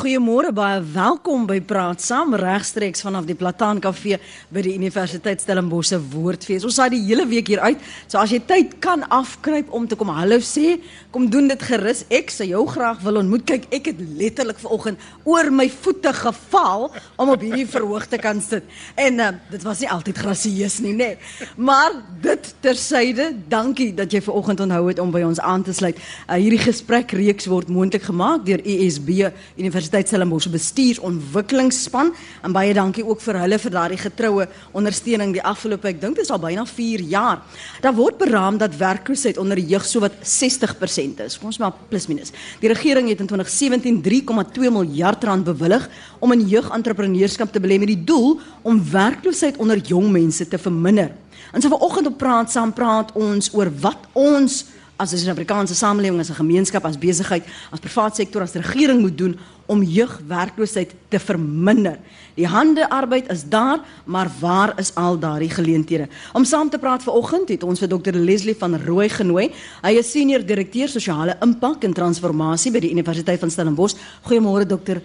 Goeiemôre baie welkom by Praat Saam regstreeks vanaf die Plataan Kafee by die Universiteit Stellenbosch se Woordfees. Ons saai die hele week hier uit. So as jy tyd kan afkruip om te kom hallo sê, kom doen dit gerus. Ek sê jou graag wil ontmoet. Kyk, ek het letterlik vanoggend oor my voete geval om op hierdie verhoog te kan sit. En uh, dit was nie altyd grasieus nie, nê. Nee. Maar dit tersyde, dankie dat jy vanoggend onthou het om by ons aan te sluit. Uh, hierdie gesprek reeks word moontlik gemaak deur ESB Universiteit Universiteit Stellenbosch bestuursontwikkelingsspan en baie dankie ook vir hulle vir daardie getroue ondersteuning die afgelope ek dink dit is al byna 4 jaar. Daar word beraam dat werkloosheid onder jeug sowat 60% is. Kom ons maar plus minus. Die regering het in 2017 3,2 miljard rand bewillig om in jeugentrepreneurs te belê met die doel om werkloosheid onder jong mense te verminder. En so vanoggend op praat saam praat ons oor wat ons as 'n Suid-Afrikaanse samelewing, as 'n gemeenskap, as besigheid, as privaat sektor, as regering moet doen om jeugwerkloosheid te verminder. Die hande arbeid is daar, maar waar is al daardie geleenthede? Om saam te praat vanoggend het ons vir Dr Leslie van Rooi genooi. Hy is senior direkteur sosiale impak en transformasie by die Universiteit van Stellenbosch. Goeiemôre dokter.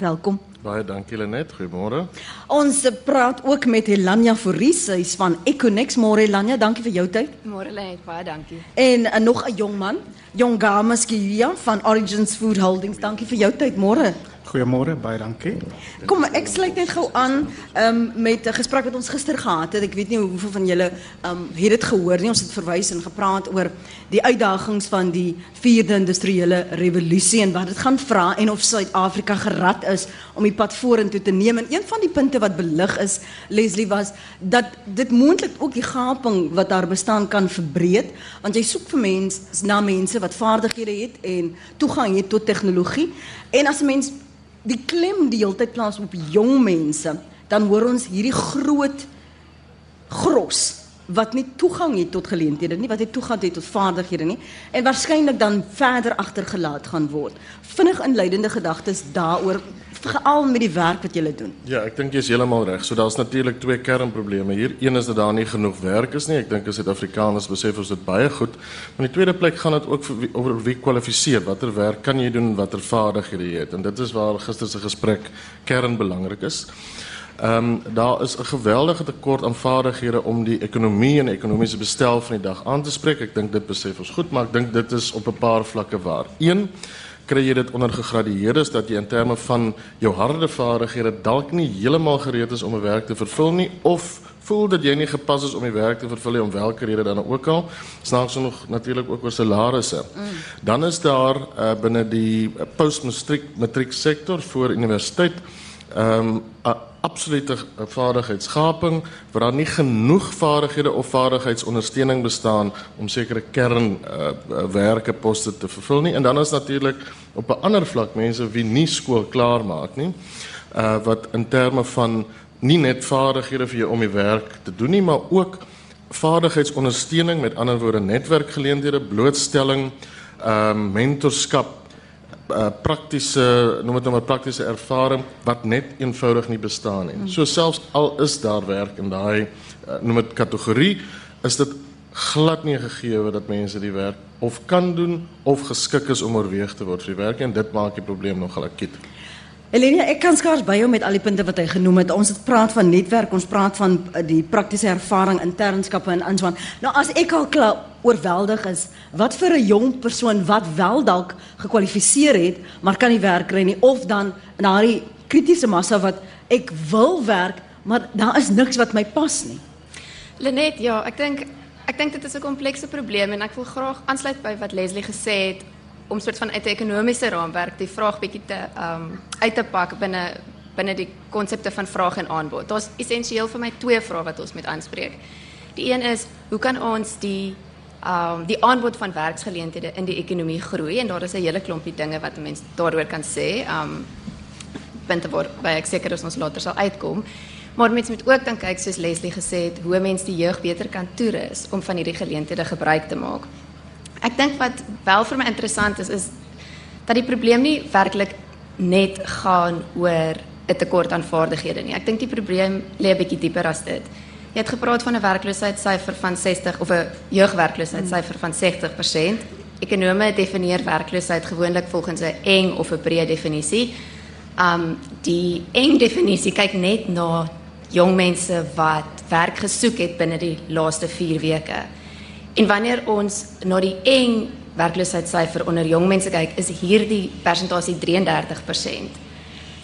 Welkom. Baie dankie Lenet, goeiemôre. Ons praat ook met Helania Fourie, sy is van Econex. Môre Helania, dankie vir jou tyd. Môre Lenet, baie dankie. En uh, nog 'n jong man, Jongama Skivia van Origins Food Holdings. Dankie vir jou tyd. Môre. Goeiemôre, baie dankie. Kom, ek sluit net gou aan um, met 'n gesprek wat ons gister gehad het. Ek weet nie hoeveel van julle um, het dit gehoor nie. Ons het verwys en gepraat oor die uitdagings van die 4de industriële revolusie en wat dit gaan vra en of Suid-Afrika gerad is om die pad vorentoe te neem. En een van die punte wat belig is, Leslie, was dat dit moontlik ook die gaping wat daar bestaan kan verbreek, want jy soek vir mense na mense wat vaardighede het en toegang het tot tegnologie. En as 'n mens die klem die hele tyd plaas op jong mense, dan hoor ons hierdie groot gros wat nie toegang het tot geleenthede nie, wat nie toegang het tot vaardighede nie en waarskynlik dan verder agtergelaat gaan word. Vinnig inleidende gedagtes daaroor veral met die werk wat julle doen. Ja, ek dink jy is heeltemal reg. So daar's natuurlik twee kernprobleme hier. Een is dat daar nie genoeg werk is nie. Ek dink as Suid-Afrikaners besef ons dit baie goed. Maar die tweede plek gaan dit ook wie, oor wie kwalifiseer. Watter werk kan jy doen en watter vaardighede jy? En dit is waar gister se gesprek kernbelangrik is. Ehm daar is 'n geweldige tekort aan vaardighede om die ekonomie en ekonomiese bestel van die dag aan te spreek. Ek dink dit besef ons goed, maar ek dink dit is op 'n paar vlakke waar. Een kry jy dit onder gegradueerdes dat jy in terme van jou harde vaardighede dalk nie heeltemal gereed is om 'n werk te vervul nie of voel dat jy nie gepas is om die werk te vervul nie om watter rede dan ook al. Snaaks nog natuurlik ook oor salarisse. Mm. Dan is daar uh, binne die postmatriek matriek sektor voor universiteit ehm um, absolute vaardigheidskaping waar daar nie genoeg vaardighede of vaardigheidsondersteuning bestaan om sekere kern uh, werke poste te vervul nie. En dan is natuurlik op 'n ander vlak mense wie nie skool klaar maak nie uh, wat in terme van nie net vaardighede vir jou om die werk te doen nie maar ook vaardigheidsondersteuning met ander woorde netwerkgeleenthede blootstelling ehm uh, mentorskap uh, praktiese noem dit nou maar praktiese ervaring wat net eenvoudig nie bestaan nie. So selfs al is daar werk in daai uh, noem dit kategorie, is dit glad nie gegee dat mense die werk of kan doen of geskik is om oorweeg te word vir die werk en dit maak die probleem nogal akuut. Elena, ek kan skaars by jou met al die punte wat hy genoem het. Ons het praat van netwerk, ons praat van eh, die praktiese ervaring, internskappe en aanswaan. Nou as ek al klaar oorweldig is, wat vir 'n jong persoon wat wel dalk gekwalifiseer het, maar kan nie werk kry nie of dan na die kritiese massa wat ek wil werk, maar daar is niks wat my pas nie. Lenet, ja, ek dink ek dink dit is 'n komplekse probleem en ek wil graag aansluit by wat Leslie gesê het om soort van uit 'n ekonomiese raamwerk die vraag bietjie te um uit te pak binne binne die konsepte van vraag en aanbod. Daar's essensieel vir my twee vrae wat ons moet aanspreek. Die een is hoe kan ons die um die aanbod van werksgeleenthede in die ekonomie groei en daar is 'n hele klompie dinge wat mense daaroor kan sê. Um punte waarby ek seker is ons later sal uitkom. Maar mense moet ook dan kyk soos Leslie gesê het, hoe mense die jeug beter kan toerus om van hierdie geleenthede gebruik te maak. Ek dink wat wel vir my interessant is is dat die probleem nie werklik net gaan oor 'n tekort aan vaardighede nie. Ek dink die probleem lê 'n bietjie dieper as dit. Jy het gepraat van 'n werkloosheidssyfer van 60 of 'n jeugwerkloosheidssyfer van 60%. ekonome definieer werkloosheid gewoonlik volgens 'n eng of 'n breë definisie. Um die eng definisie kyk net na jong mense wat werk gesoek het binne die laaste 4 weke. En wanneer ons na die eng werkloosheidssyfer onder jong mense kyk, is hierdie persentasie 33%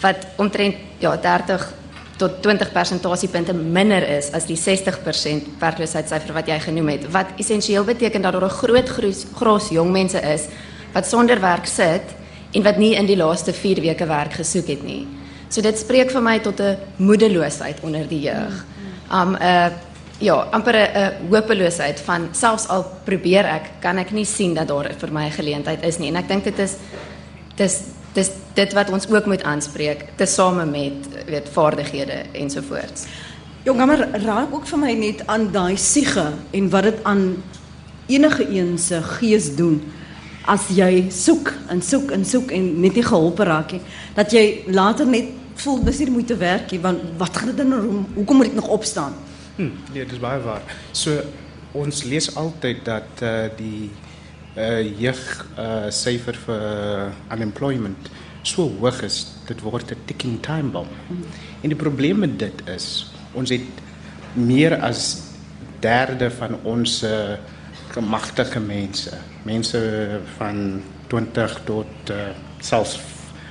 wat omtrent ja 30 tot 20 persentasiepunte minder is as die 60% werkloosheidssyfer wat jy genoem het wat essensieel beteken dat daar 'n groot gros, gros jong mense is wat sonder werk sit en wat nie in die laaste 4 weke werk gesoek het nie. So dit spreek vir my tot 'n moedeloosheid onder die jeug. Um 'n uh, ja, amper 'n hopeloosheid van selfs al probeer ek, kan ek nie sien dat daar vir my 'n geleentheid is nie en ek dink dit is dis dis dit wat ons ook moet aanspreek tesame met weet vaardighede ensovoorts. Jongamer raak ook vir my net aan daai siege en wat dit aan enige een se gees doen as jy soek en soek en soek en net nie gehelp raak nie dat jy later net voel dis nie moeite werk nie want wat gaan dit dan hoekom moet ek nog opstaan? Hm, nee, dis baie waar. So ons lees altyd dat uh, die uh jeug uh syfer vir uh, unemployment so hoog is dit word 'n ticking time bomb. Mm. En die probleem met dit is ons het meer as derde van ons uh, gemagtige mense, mense van 20 tot uh, selfs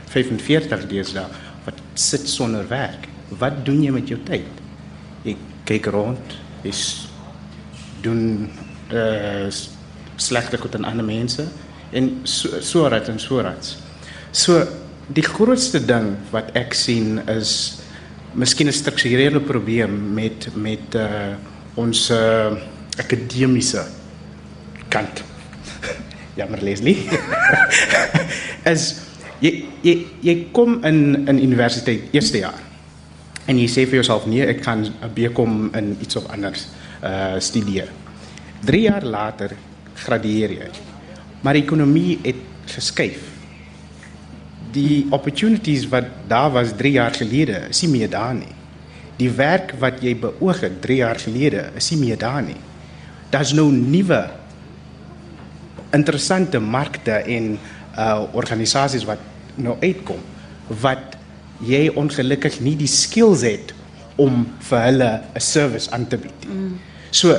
45 deesdae wat sit sonder werk. Wat doen jy met jou tyd? Kyk rond, jy doen uh slegte goed aan ander mense en so so raad en so raad. So die grootste ding wat ek sien is miskien 'n strukturele probleem met met uh ons uh akademiese kant. Jammer Leslie. is jy jy jy kom in in universiteit eerste jaar. En jy sê vir jouself nee, ek kan 'n BCom in iets of anders uh studeer. 3 jaar later gradueer jy. Maar die ekonomie het geskuif. Die opportunities wat daar was 3 jaar gelede, is nie meer daar nie. Die werk wat jy beoog het 3 jaar gelede, is nie meer daar nie. Daar's nou nuwe interessante markte en uh organisasies wat nou uitkom wat jy ongelukkig nie die skills het om vir hulle 'n service aan te bied. Mm. So,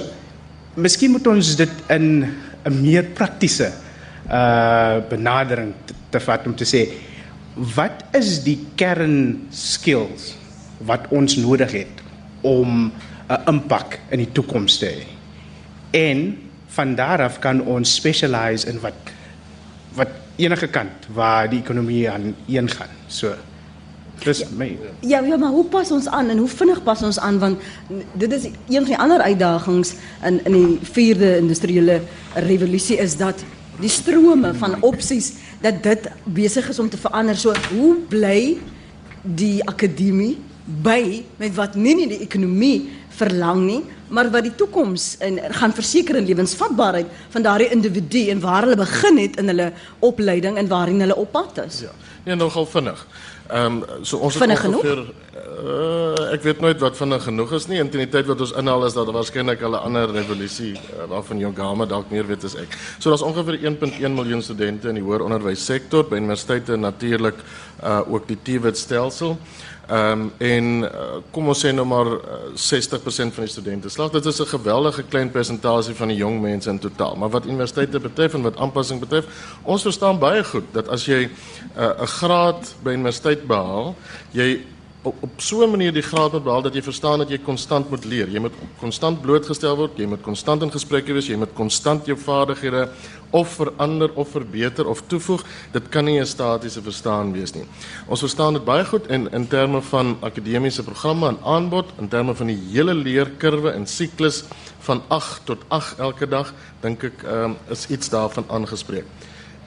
miskien moet ons dit in 'n meer praktiese uh benadering te, te vat om te sê wat is die kern skills wat ons nodig het om 'n impak in die toekoms te hê. En van daar af kan ons specialize in wat wat enige kant waar die ekonomie aan een gaan. So Dis my. Ja, ja, maar hoe pas ons aan en hoe vinnig pas ons aan want dit is een van die ander uitdagings in in die 4de industriële revolusie is dat die strome van opsies dat dit besig is om te verander. So hoe bly die akademie by met wat nie nie die ekonomie verlang nie, maar wat die toekoms en gaan verseker in lewensvatbaarheid van daardie individu en waar hulle begin het in hulle opleiding en waarheen hulle op pad is. Ja. Nee, nogal vinnig. Ehm um, so ons het ongeveer uh, ek weet nooit wat vinnig genoeg is nie. In die tyd wat ons inhaal is dat waarskynlik 'n ander revolusie uh, waarvan Jongama dalk meer weet as ek. So daar's ongeveer 1.1 miljoen studente in die hoër onderwyssektor by universiteite natuurlik uh, ook die TVET stelsel. Um, en uh, kom ons nou maar uh, 60% van die studente slag. Dit is 'n geweldige klein persentasie van die jong mense in totaal. Maar wat universiteite betref en wat aanpassing betref, ons verstaan baie goed dat as jy 'n uh, graad by universiteit behaal, jy op, op so 'n manier die graad moet behaal dat jy verstaan dat jy konstant moet leer. Jy moet konstant blootgestel word, jy moet konstant in gesprekke wees, jy moet konstant jou vaardighede of verander of verbeter of toevoeg. Dit kan nie 'n statiese verstaan wees nie. Ons verstaan dit baie goed in in terme van akademiese programme en aanbod, in terme van die hele leerkurwe en siklus van 8 tot 8 elke dag, dink ek um, is iets daarvan aangespreek.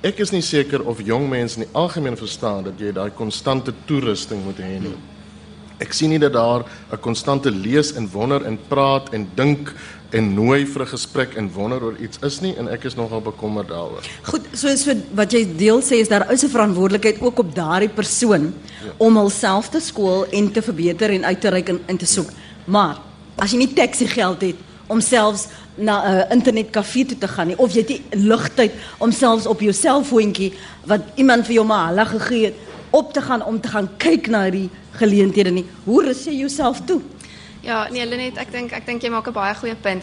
Ek is nie seker of jong mense in die algemeen verstaan dat jy daai konstante toerusting moet hê nie. Ek sien nie dat daar 'n konstante lees en wonder en praat en dink en nooi vir 'n gesprek en wonder oor iets is nie en ek is nogal bekommerd daaroor. Goed, so so wat jy deel sê is daar is 'n verantwoordelikheid ook op daardie persoon ja. om homself te skool en te verbeter en uit te reik en in te soek. Maar as jy nie taxi geld het om selfs na 'n uh, internetkafee toe te gaan nie of jy het nie ligtyd om selfs op jou selfoontjie wat iemand vir jou maar hulle gegee het op te gaan om te gaan kyk na die geleenthede nie. Hoe rus jy jouself toe? Ja, nee, Lenet, ek dink ek dink jy maak 'n baie goeie punt.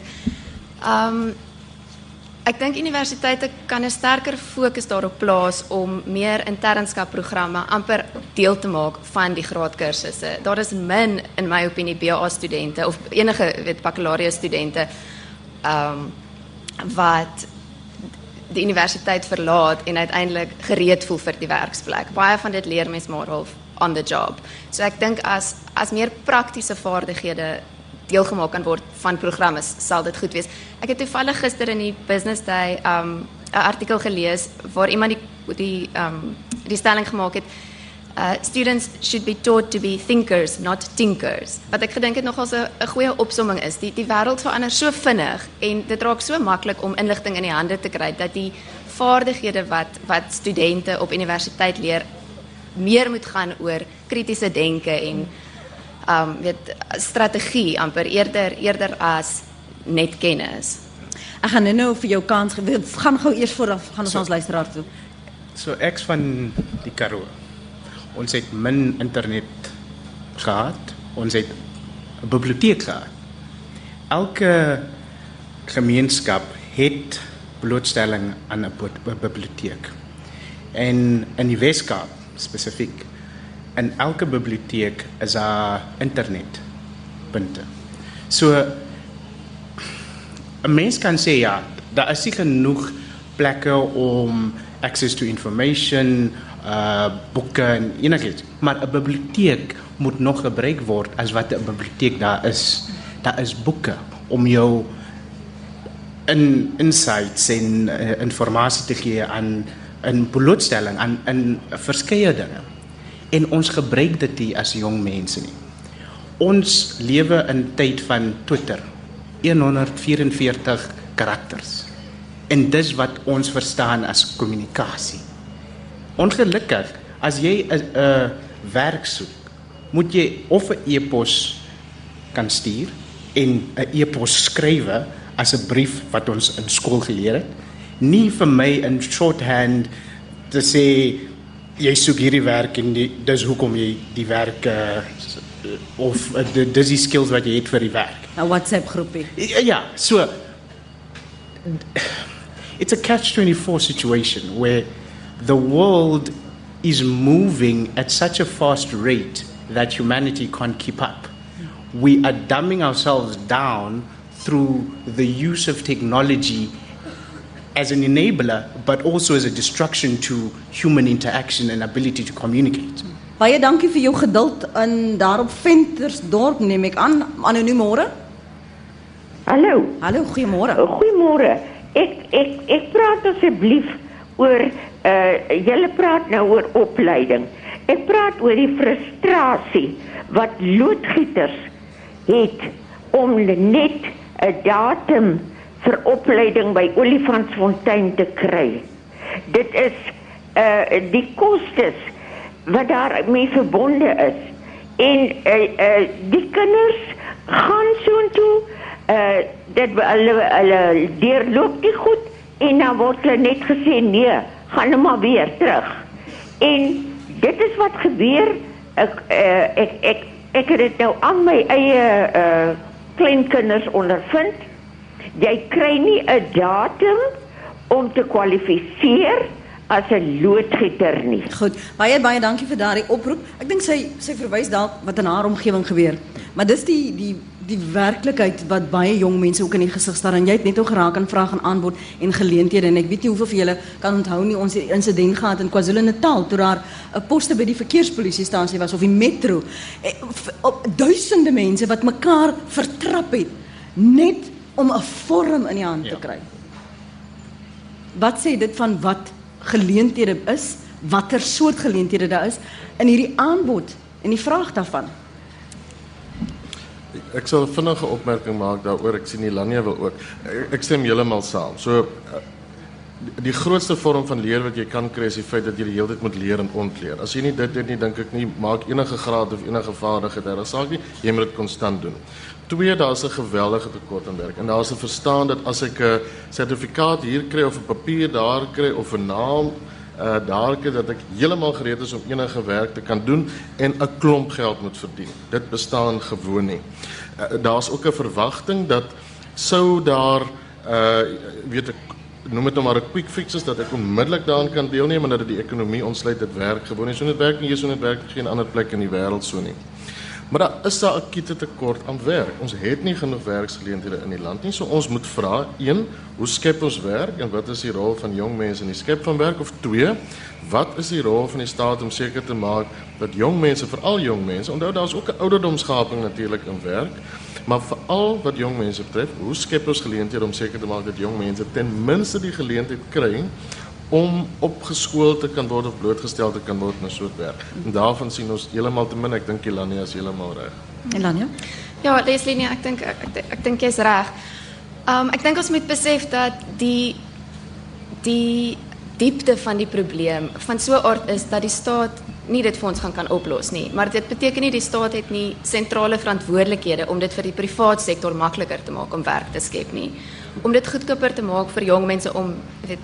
Um ek dink universiteite kan 'n sterker fokus daarop plaas om meer internskapprogramme amper deel te maak van die graadkursusse. Daar is min in my opinie BA studente of enige weet baccalaureus studente um wat die universiteit verlaat en uiteindelik gereed voel vir die werksplek. Baie van dit leer mens maar half on the job. So ek dink as as meer praktiese vaardighede deelgemaak kan word van programme sal dit goed wees. Ek het toevallig gister in die Business Day um 'n artikel gelees waar iemand die die um die stelling gemaak het uh students should be taught to be thinkers not tinkers. Wat ek gedink het nogals 'n 'n goeie opsomming is. Die die wêreld verander so vinnig en dit raak so maklik om inligting in die hande te kry dat die vaardighede wat wat studente op universiteit leer meer moet gaan oor kritiese denke en um weet strategie amper eerder eerder as net kennis. Ek gaan nou vir jou kans gee. Gaan gou eers vooraf gaan ons so, ons luisteraar toe. So ek's van die Karoo. Ons het min internet gehad. Ons het 'n biblioteek gehad. Elke gemeenskap het blootstelling aan 'n biblioteek. En in die Weskaap spesifiek in elke biblioteek is daar internetpunte. So 'n mens kan sê ja, daar is genoeg plekke om access to information, uh boeke en enigiets, maar 'n biblioteek moet nog gebruik word as wat 'n biblioteek daar is. Daar is boeke om jou in insights en uh, informasie te gee aan 'n blootstelling aan in verskeie dinge. En ons gebruik dit nie as jong mense nie. Ons lewe in tyd van Twitter. 144 karakters. En dis wat ons verstaan as kommunikasie. Ongelukkig, as jy 'n 'n werk soek, moet jy of 'n e-pos kan stuur en 'n e-pos skrywe as 'n brief wat ons in skool geleer het nie vir my in shorthand te sê jy soek hierdie werk en die, dis hoekom jy die werk uh, of uh, dis die skills wat jy het vir die werk. 'n WhatsApp groepie. Ja, ja, so it's a catch 24 situation where the world is moving at such a fast rate that humanity can't keep up. We are dumbing ourselves down through the use of technology as an enabler, but also as a destruction to human interaction and ability to communicate. Baie dankie vir jou geduld in daarop Ventersdorp neem ek aan anoniem môre. Hallo. Hallo, goeiemôre. Goeiemôre. Ek ek ek praat asseblief oor uh julle praat nou oor opleiding. Ek praat oor die frustrasie wat loodgieters het om net 'n datum vir opleiding by Olifantsfontein te kry. Dit is uh die kostes wat daarmee verbonde is. En uh, uh die kinders gaan soontoe uh dit hulle hulle deurloop die goed en dan word hulle net gesê nee, gaan nou maar weer terug. En dit is wat gebeur. Ek uh, ek ek ek het dit nou aan my eie uh kleinkinders ondervind jy kry nie 'n datum om te kwalifiseer as 'n loodgieter nie. Goed, baie baie dankie vir daardie oproep. Ek dink sy sy verwys dalk wat in haar omgewing gebeur. Maar dis die die die werklikheid wat baie jong mense ook in die gesig staar en jy het net ook geraak aan vrae en aanbod en geleenthede en ek weet nie hoeveel van julle kan onthou nie ons insident gehad in KwaZulu-Natal toe daar 'n poste by die verkeerspolisiestasie was of die metro. Eh, op duisende mense wat mekaar vertrap het net om 'n vorm in die hand ja. te kry. Wat sê dit van wat geleenthede is, watter soort geleenthede daar is in hierdie aanbod en die vraag daarvan? Ek sal 'n vinnige opmerking maak daaroor. Ek sien Ilania wil ook. Ek, ek stem heeltemal saam. So die grootste vorm van leer wat jy kan kry is die feit dat jy die hele tyd moet leer en ontleer. As jy nie dit doen nie, dink ek nie maak enige graad of enige vaardigheid daar saak nie. Jy moet dit konstant doen. Twee, daar's 'n geweldige tekort aan werk en daar's 'n verstaan dat as ek 'n sertifikaat hier kry of 'n papier daar kry of 'n naam uh daar kry dat ek heeltemal gereed is om enige werk te kan doen en 'n klomp geld moet verdien. Dit bestaan gewoon nie. Uh, daar's ook 'n verwagting dat sou daar uh weet ek noem dit nou maar 'n quick fixes dat ek onmiddellik daaraan kan deelneem en dat dit die ekonomie ontsluit dit werk gewoon nie so net werk nie hier so net werk geen ander plek in die wêreld so nie. Maar daar is 'n akute tekort aan werk. Ons het nie genoeg werksgeleenthede in die land nie. So ons moet vra, 1, hoe skep ons werk en wat is die rol van jong mense in die skep van werk of 2, wat is die rol van die staat om seker te maak dat jong mense, veral jong mense, onthou daar's ook 'n ouderdomsgaping natuurlik in werk, maar veral wat jong mense betref, hoe skep ons geleenthede om seker te maak dat jong mense ten minste die geleentheid kry om opgeskoold te kan word of blootgestel te kan word na so 'n werk. En daarvan sien ons heeltemal te min. Ek dink Elania is heeltemal reg. Elania? Ja, Leslie, nee, ek dink ek ek, ek dink jy's reg. Um ek dink ons moet besef dat die die diepte van die probleem van so 'n aard is dat die staat nie dit vir ons gaan kan oplos nie. Maar dit beteken nie die staat het nie sentrale verantwoordelikhede om dit vir die privaat sektor makliker te maak om werk te skep nie. Om dit goedkoper te maak vir jong mense om weet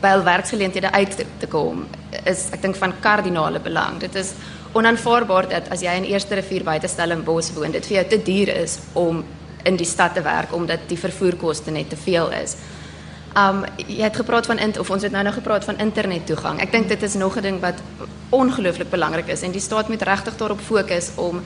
by werksgeleenthede uit te, te kom is ek dink van kardinale belang. Dit is onaanvaarbaar dat as jy in Eerste Rivier buite Stellenbosch woon, dit vir jou te duur is om in die stad te werk omdat die vervoerkoste net te veel is. Um jy het gepraat van int of ons het nou nou gepraat van internet toegang. Ek dink dit is nog 'n ding wat ongelooflik belangrik is en die staat moet regtig daarop fokus om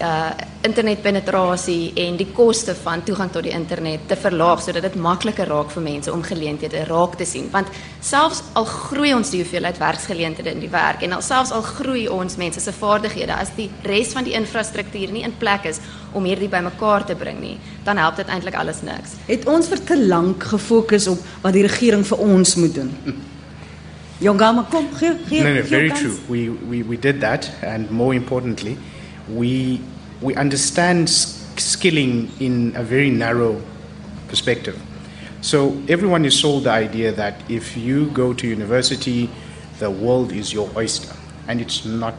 uh internetpenetrasie en die koste van toegang tot die internet te verlaag sodat dit makliker raak vir mense om geleenthede raak te sien want selfs al groei ons die hoeveelheid werksgeleenthede in die werk en al selfs al groei ons mense se vaardighede as die res van die infrastruktuur nie in plek is om hierdie bymekaar te bring nie dan help dit eintlik alles niks Het ons vir te lank gefokus op wat die regering vir ons moet doen? Jongama kom gee gee. No, no, gee very true. We, we, we did that, and more importantly, we, we understand skilling in a very narrow perspective. So everyone is sold the idea that if you go to university, the world is your oyster, and it's not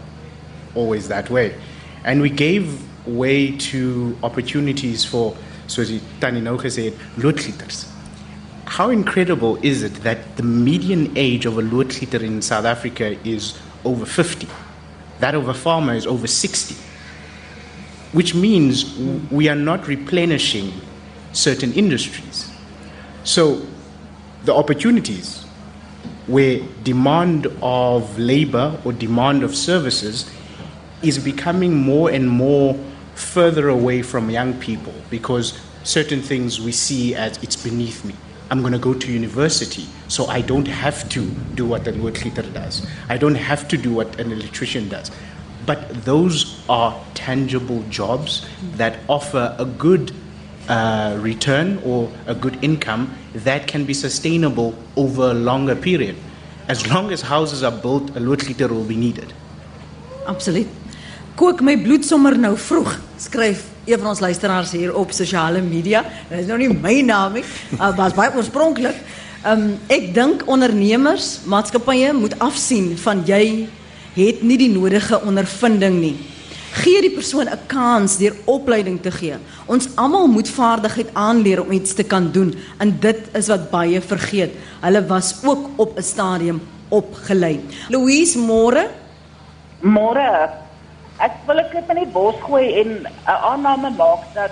always that way. And we gave way to opportunities for, so die Tannie nou gesê het, loodgieters. How incredible is it that the median age of a loodgieter in South Africa is over 50? That of a farmer is over 60. Which means we are not replenishing certain industries. So the opportunities where demand of labor or demand of services is becoming more and more further away from young people because certain things we see as it's beneath me. I'm going to go to university, so I don't have to do what a loodgieter does. I don't have to do what an electrician does. But those are tangible jobs that offer a good uh, return or a good income that can be sustainable over a longer period. As long as houses are built, a loodgieter will be needed. Absoluut. Kook my bloed sommer nou vroeg. Skryf een van ons luisteraars hier op sosiale media. Dit is nou nie my naam nie, maar is baie oorspronklik. Um ek dink ondernemers, maatskappye moet afsien van jy het nie die nodige ondervinding nie. Gee die persoon 'n kans deur opleiding te gee. Ons almal moet vaardigheid aanleer om iets te kan doen en dit is wat baie vergeet. Hulle was ook op 'n stadium opgelei. Louise Moore Môre. Ek wil ek net in die bos gooi en 'n aanname maak dat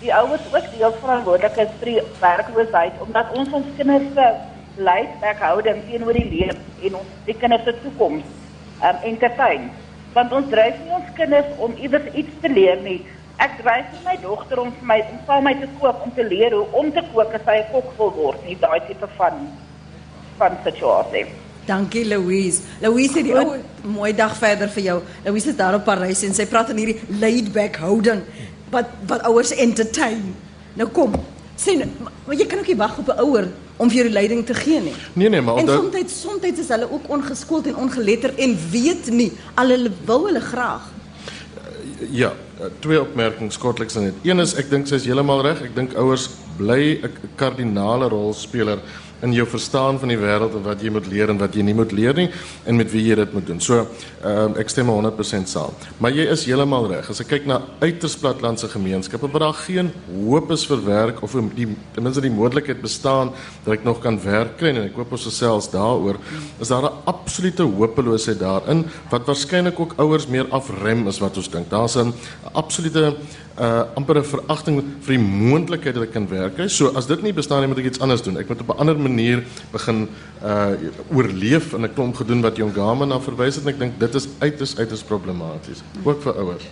die ouers ook deel verantwoordelik is vir die werkloosheid omdat ons ons kinders se leidswerkhouding teenoor die lewe en ons die kinders se toekoms um, entertain. Want ons dryf nie ons kinders om iewers iets te leer nie. Ek dryf vir my dogter om vir my om met my te kook om te leer hoe om te kook as sy 'n kok wil word, nie daai tipe van van situasie. Dankie Louise. Louise het die ou mooi dag verder vir jou. Louise is daar op Parys en sy praat in hierdie laid back houding wat wat ouers entertain. Nou kom. Sê nou, maar- maar jy kan ook nie wag op 'n ouer om vir jou leiding te gee nie. Nee nee, maar En soms soms is hulle ook ongeskoold en ongeletterd en weet nie al hulle wil hulle graag. ja, eh, twee opmerkings kortliks dit. Een is ek dink sy is heeltemal reg. Ek dink ouers bly 'n kardinale rolspeler in jou verstaan van die wêreld en wat jy moet leer en wat jy nie moet leer nie en met wie jy dit moet doen. So, ehm uh, ek stem 100% saam. Maar jy is heeltemal reg. As ek kyk na uiters platlandse gemeenskappe waar daar geen hoop is vir werk of die ten minste die moontlikheid bestaan dat ek nog kan werk kry en ek hoop ons gesels daaroor, is daar 'n absolute hopeloosheid daarin wat waarskynlik ook ouers meer afrem as wat ons dink. Daar's 'n absolute uh ampere veragting vir die moontlikheid dat ek kan werk. So as dit nie bestaan nie, moet ek iets anders doen. Ek moet op 'n ander manier begin uh oorleef en 'n klomp gedoen wat Jongama na verwys het en ek dink dit is uiters uiters problematies ook vir ouers.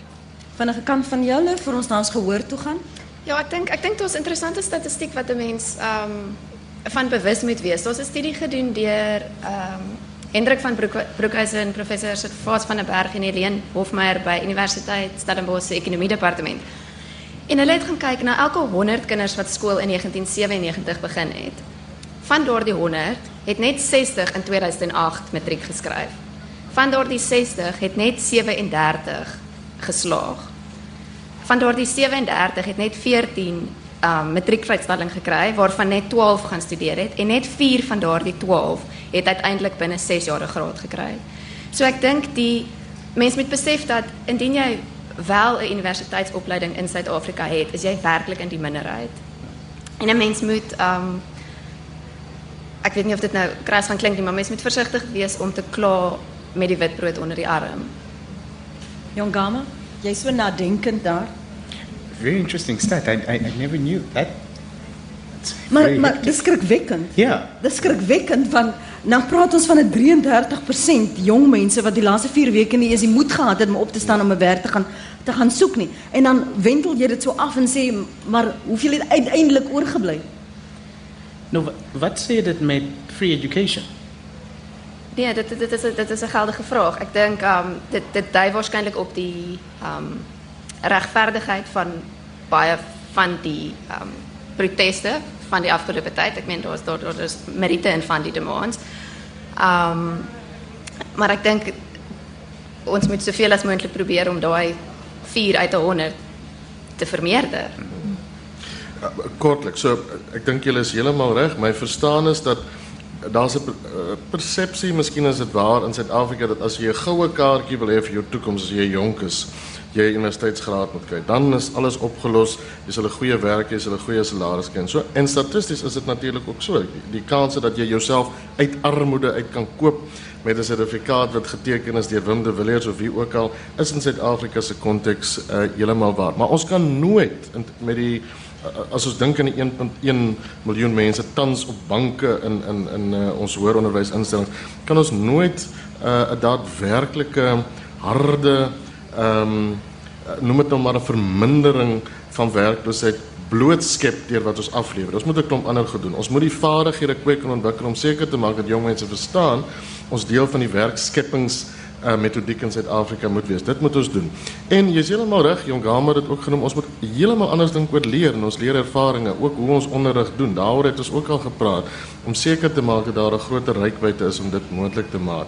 Van 'n kant van julle vir ons dans gehoor toe gaan. Ja, ek dink ek dink dit is 'n interessante statistiek wat 'n mens ehm um, van bewus moet wees. Daar's 'n studie gedoen deur ehm um, Hendrik van Broek, Broekhuizen en professor Servaas van der Berg en Helene Hofmeyer by Universiteit Stellenbosch se ekonomie departement. En hulle het gaan kyk na elke 100 kinders wat skool in 1997 begin het. Van daardie 100 het net 60 in 2008 matriek geskryf. Van daardie 60 het net 37 geslaag. Van daardie 37 het net 14 um matriekvrystelling gekry waarvan net 12 gaan studeer het en net 4 van daardie 12 het uiteindelik binne 6 jaar 'n graad gekry. So ek dink die mense moet besef dat indien jy wel 'n universiteitsopleiding in Suid-Afrika het, is jy werklik in die minderheid. En 'n mens moet um ek weet nie of dit nou kras gaan klink nie, maar mens moet versigtig wees om te kla met die witbrood onder die arm. Jong Gama, jy's so nadenkend daar. Very interesting stat. I, I, I never knew that. Maar very maar dis skrikwekkend. Ja. Dis skrikwekkend van nou praat ons van 'n 33% jong mense wat die laaste 4 weke nie eens die moed gehad het om op te staan om 'n werk te gaan te gaan soek nie. En dan wendel jy dit so af en sê maar hoeveel het uiteindelik oorgebly? No, wa- wat sê dit met free education? Nee, dit dit is dit is 'n geldige vraag. Ek dink um dit dit dui waarskynlik op die um regverdigheid van baie van die um proteste van die afgelope tyd. Ek meen daar's daar daar is meriete in van die demands. Um maar ek dink ons moet soveel as moontlik probeer om daai 4 uit 100 te vermeerder. Kortlik. So ek dink julle is heeltemal reg. My verstaan is dat daar's 'n eh, persepsie, miskien is dit waar in Suid-Afrika dat as jy 'n goue kaartjie wil hê vir jou toekoms as jy jonk is, jy 'n universiteitsgraad moet kry. Dan is alles opgelos. Jy sal 'n goeie werk hê, jy sal 'n goeie salaris kry. So en statisties is dit natuurlik ook so. Die, die kanse dat jy jouself uit armoede uit kan koop met 'n sertifikaat wat geteken is deur Wim de Villiers of wie ook al, is in Suid-Afrika se konteks uh, heeltemal waar. Maar ons kan nooit in, met die Uh, as ons dink aan die 1.1 miljoen mense tans op banke in in in uh, ons hoëronderwysinstellings kan ons nooit 'n uh, daadwerklike harde ehm um, noem dit nou maar 'n vermindering van werkloosheid blootskep deur wat ons aflewer. Ons moet 'n klomp ander gedoen. Ons moet die vaardighede kweek en ontwikkel om seker te maak dat jong mense verstaan ons deel van die werkskeppings uh, metodiek in Suid-Afrika moet wees. Dit moet ons doen. En jy's heeltemal reg, Jong Hamer het dit ook genoem. Ons moet heeltemal anders dink oor leer en ons leerervarings, ook hoe ons onderrig doen. Daaroor het ons ook al gepraat om seker te maak dat daar 'n groter rykwyte is om dit moontlik te maak.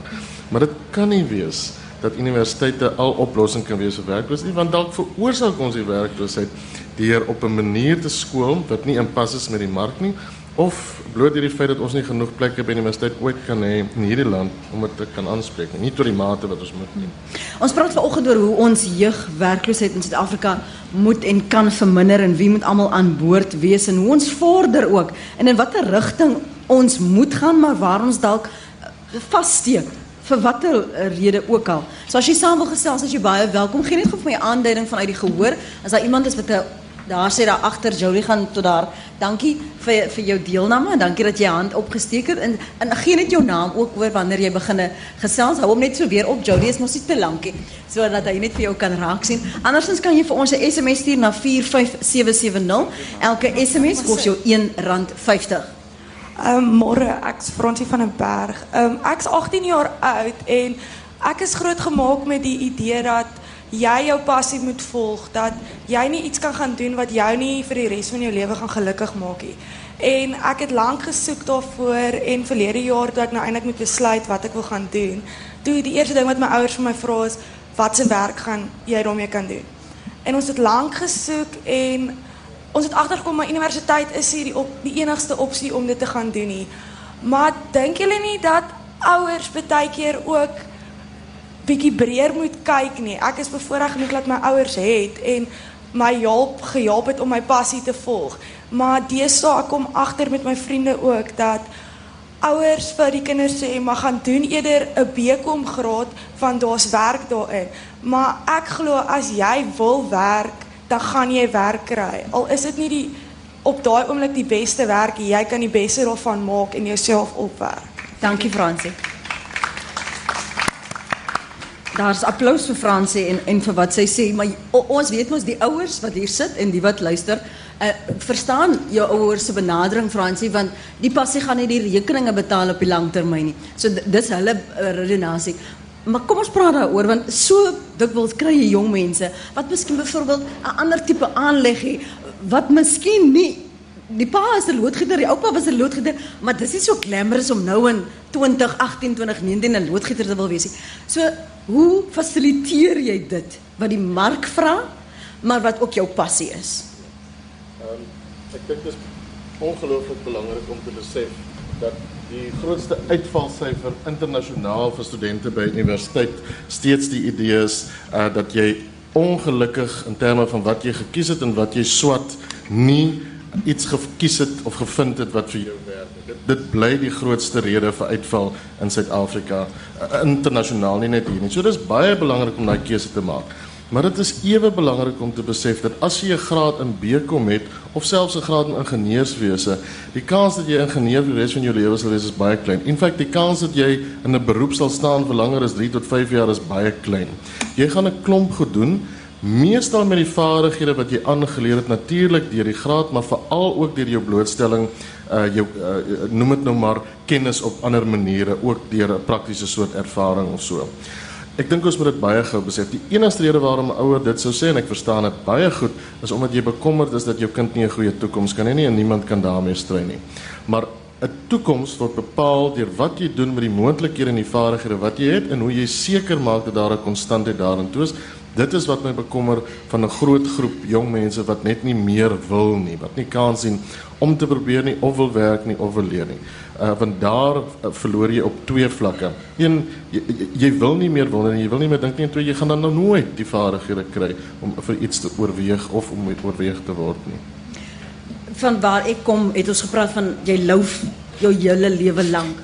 Maar dit kan nie wees dat universiteite al oplossing kan wees vir werkloosheid want dalk veroorsaak ons die werkloosheid deur op 'n manier te skool wat nie in pas is met die mark nie of bloot hierdie feit dat ons nie genoeg plekke by universiteit ooit kan hê in hierdie land om dit te kan aanspreek nie, tot die mate wat ons moet nie. Ons praat vanoggend oor hoe ons jeugwerkloosheid in Suid-Afrika moet en kan verminder en wie moet almal aan boord wees en hoe ons vorder ook en in watter rigting ons moet gaan maar waar ons dalk eh, vassteek vir watter eh, rede ook al. So as jy saam wil gesels, as jy baie welkom. Gee net gou vir my aanduiding vanuit die gehoor. As daar iemand is wat 'n daar sê daar agter Jolie gaan tot daar. Dankie vir vir jou deelname en dankie dat jy hand opgesteek het en en gee net jou naam ook oor wanneer jy begin gesels. Hou hom net so weer op. Jolie is mos nie te lank nie sodat hy net vir jou kan raak sien. Andersins kan jy vir ons 'n SMS stuur na 45770. Elke SMS kos jou R1.50. Um, môre, ek's Fransie van den Berg. Um, ek's 18 jaar oud en ek is grootgemaak met die idee dat jy jou passie moet volg, dat jy nie iets kan gaan doen wat jou nie vir die res van jou lewe gaan gelukkig nie. En ek het lank gesoek daarvoor en verlede jaar toe ek nou eintlik moet besluit wat ek wil gaan doen. Toe die eerste ding wat my ouers vir my vra is, wat se werk gaan jy daarmee kan doen? En ons het lank gesoek en ons het agtergekom maar universiteit is hier die op die enigste opsie om dit te gaan doen nie. Maar dink julle nie dat ouers baie keer ook bietjie breër moet kyk nie. Ek is bevoorreg genoeg dat my ouers het en my hulp gehelp het om my passie te volg. Maar deesdae kom agter met my vriende ook dat ouers vir die kinders sê maar gaan doen eerder 'n BCom graad want daar's werk daarin. Maar ek glo as jy wil werk, dan gaan jy werk kry. Al is dit nie die op daai oomblik die beste werk, jy kan die beste daarvan maak en jouself opwerk. Dankie Fransie. Daar's applous vir Fransie en en vir wat sy sê, maar o, ons weet mos die ouers wat hier sit en die wat luister, uh, verstaan jou ouers se benadering Fransie want die passie gaan nie die rekeninge betaal op die langtermyn nie. So dis hulle uh, redenasie. Maar kom ons praat daaroor want so dikwels kry jy jong mense wat miskien byvoorbeeld 'n ander tipe aanleg het wat miskien nie die pa is 'n loodgieter, die oupa was 'n loodgieter, maar dis nie so glamorous om nou in 2018, 2019 'n loodgieter te wil wees nie. So, hoe fasiliteer jy dit wat die mark vra, maar wat ook jou passie is? Um, ek dink dit is ongelooflik belangrik om te besef dat die grootste uitvalsyfer internasionaal vir studente by universiteit steeds die idee is uh, dat jy ongelukkig in terme van wat jy gekies het en wat jy swat nie iets gekies het of gevind het wat vir jou werk. Dit, dit bly die grootste rede vir uitval in Suid-Afrika uh, internasionaal nie net hier nie. So dis baie belangrik om daai keuse te maak. Maar dit is ewe belangrik om te besef dat as jy 'n graad in BCom het of selfs 'n graad in ingenieurswese, die kans dat jy ingenieur vir die res van jou lewe sal wees is baie klein. In feite die kans dat jy in 'n beroep sal staan vir langer as 3 tot 5 jaar is baie klein. Jy gaan 'n klomp goed doen meestal met die vaardighede wat jy aangeleer het natuurlik deur die graad maar veral ook deur jou blootstelling uh jou uh, noem dit nou maar kennis op ander maniere ook deur 'n praktiese soort ervaring of so. Ek dink ons moet dit baie gou besef. Die enigste rede waarom 'n ouer dit sou sê en ek verstaan dit baie goed, is omdat jy bekommerd is dat jou kind nie 'n goeie toekoms kan hê nie en niemand kan daarmee stry nie. Maar 'n toekoms word bepaal deur wat jy doen met die moontlikhede en die vaardighede wat jy het en hoe jy seker maak dat daar 'n konstantheid daarin toe is. Dit is wat my bekommer van 'n groot groep jong mense wat net nie meer wil nie, wat nie kans sien om te probeer nie of wil werk nie of wil leer nie. Uh want daar uh, verloor jy op twee vlakke. Een jy, jy, wil nie meer wil nie, jy wil nie meer dink nie en twee jy gaan dan nou nooit die vaardighede kry om vir iets te oorweeg of om oorweeg te word nie. Van waar ek kom, het ons gepraat van jy louf jou hele lewe lank.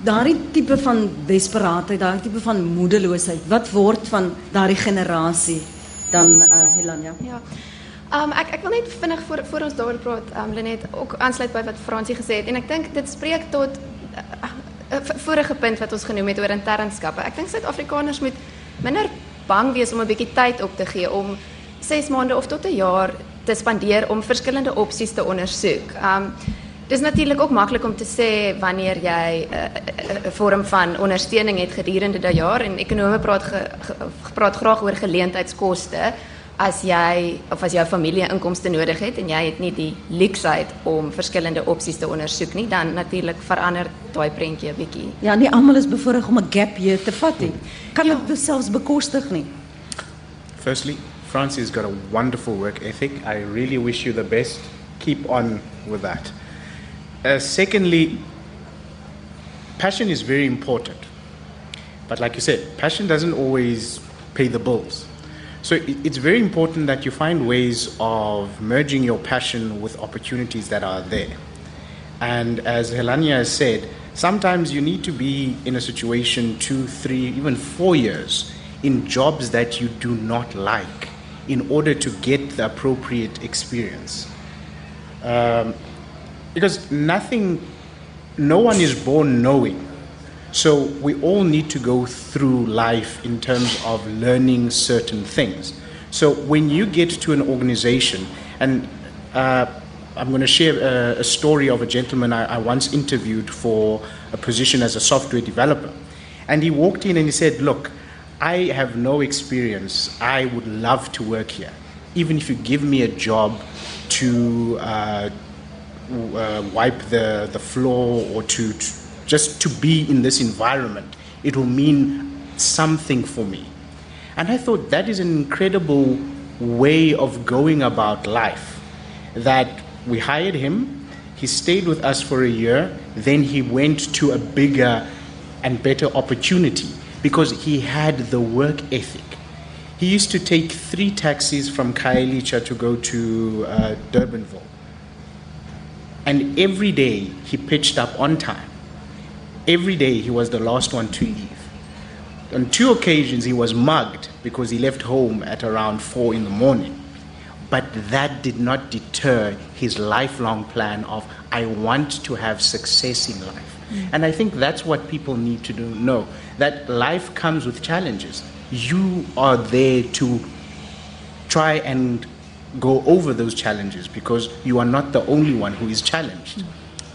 Daardie tipe van desperaatheid, daardie tipe van moedeloosheid, wat word van daardie generasie dan uh Helanja? Ja. Um, ek ek wil net vinnig voor voor ons daaroor praat, um, Lenet, ook aansluit by wat Fransie gesê het en ek dink dit spreek tot 'n uh, uh, vorige punt wat ons genoem het oor internskappe. Ek dink Suid-Afrikaners moet minder bang wees om 'n bietjie tyd op te gee om 6 maande of tot 'n jaar te spandeer om verskillende opsies te ondersoek. Um Dis natuurlik ook maklik om te sê wanneer jy 'n uh, uh, uh, vorm van ondersteuning het gedurende daai jaar en ekonome praat ge, ge, praat graag oor geleentheidskoste as jy of as jou familie inkomste nodig het en jy het nie die luksheid om verskillende opsies te ondersoek nie, dan natuurlik verander daai prentjie 'n bietjie. Ja, nie almal is bevoorreg om 'n gap year te vat nie. Kan dit ja. selfs bekostig nie. Firstly, Francie's got a wonderful work ethic. I really wish you the best. Keep on with that. Uh, secondly, passion is very important. But like you said, passion doesn't always pay the bills. So it's very important that you find ways of merging your passion with opportunities that are there. And as Helania has said, sometimes you need to be in a situation two, three, even four years in jobs that you do not like in order to get the appropriate experience. Um, because nothing, no one is born knowing. So we all need to go through life in terms of learning certain things. So when you get to an organization, and uh, I'm going to share a, a, story of a gentleman I, I once interviewed for a position as a software developer. And he walked in and he said, Look, I have no experience. I would love to work here. Even if you give me a job to uh, uh, wipe the, the floor or to, to just to be in this environment, it will mean something for me. And I thought that is an incredible way of going about life that we hired him, he stayed with us for a year, then he went to a bigger and better opportunity because he had the work ethic. He used to take three taxis from Kailicha to go to uh, Durbanville. And every day he pitched up on time. Every day he was the last one to leave. On two occasions he was mugged because he left home at around four in the morning. But that did not deter his lifelong plan of, I want to have success in life. Mm. And I think that's what people need to do, know that life comes with challenges. You are there to try and go over those challenges because you are not the only one who is challenged.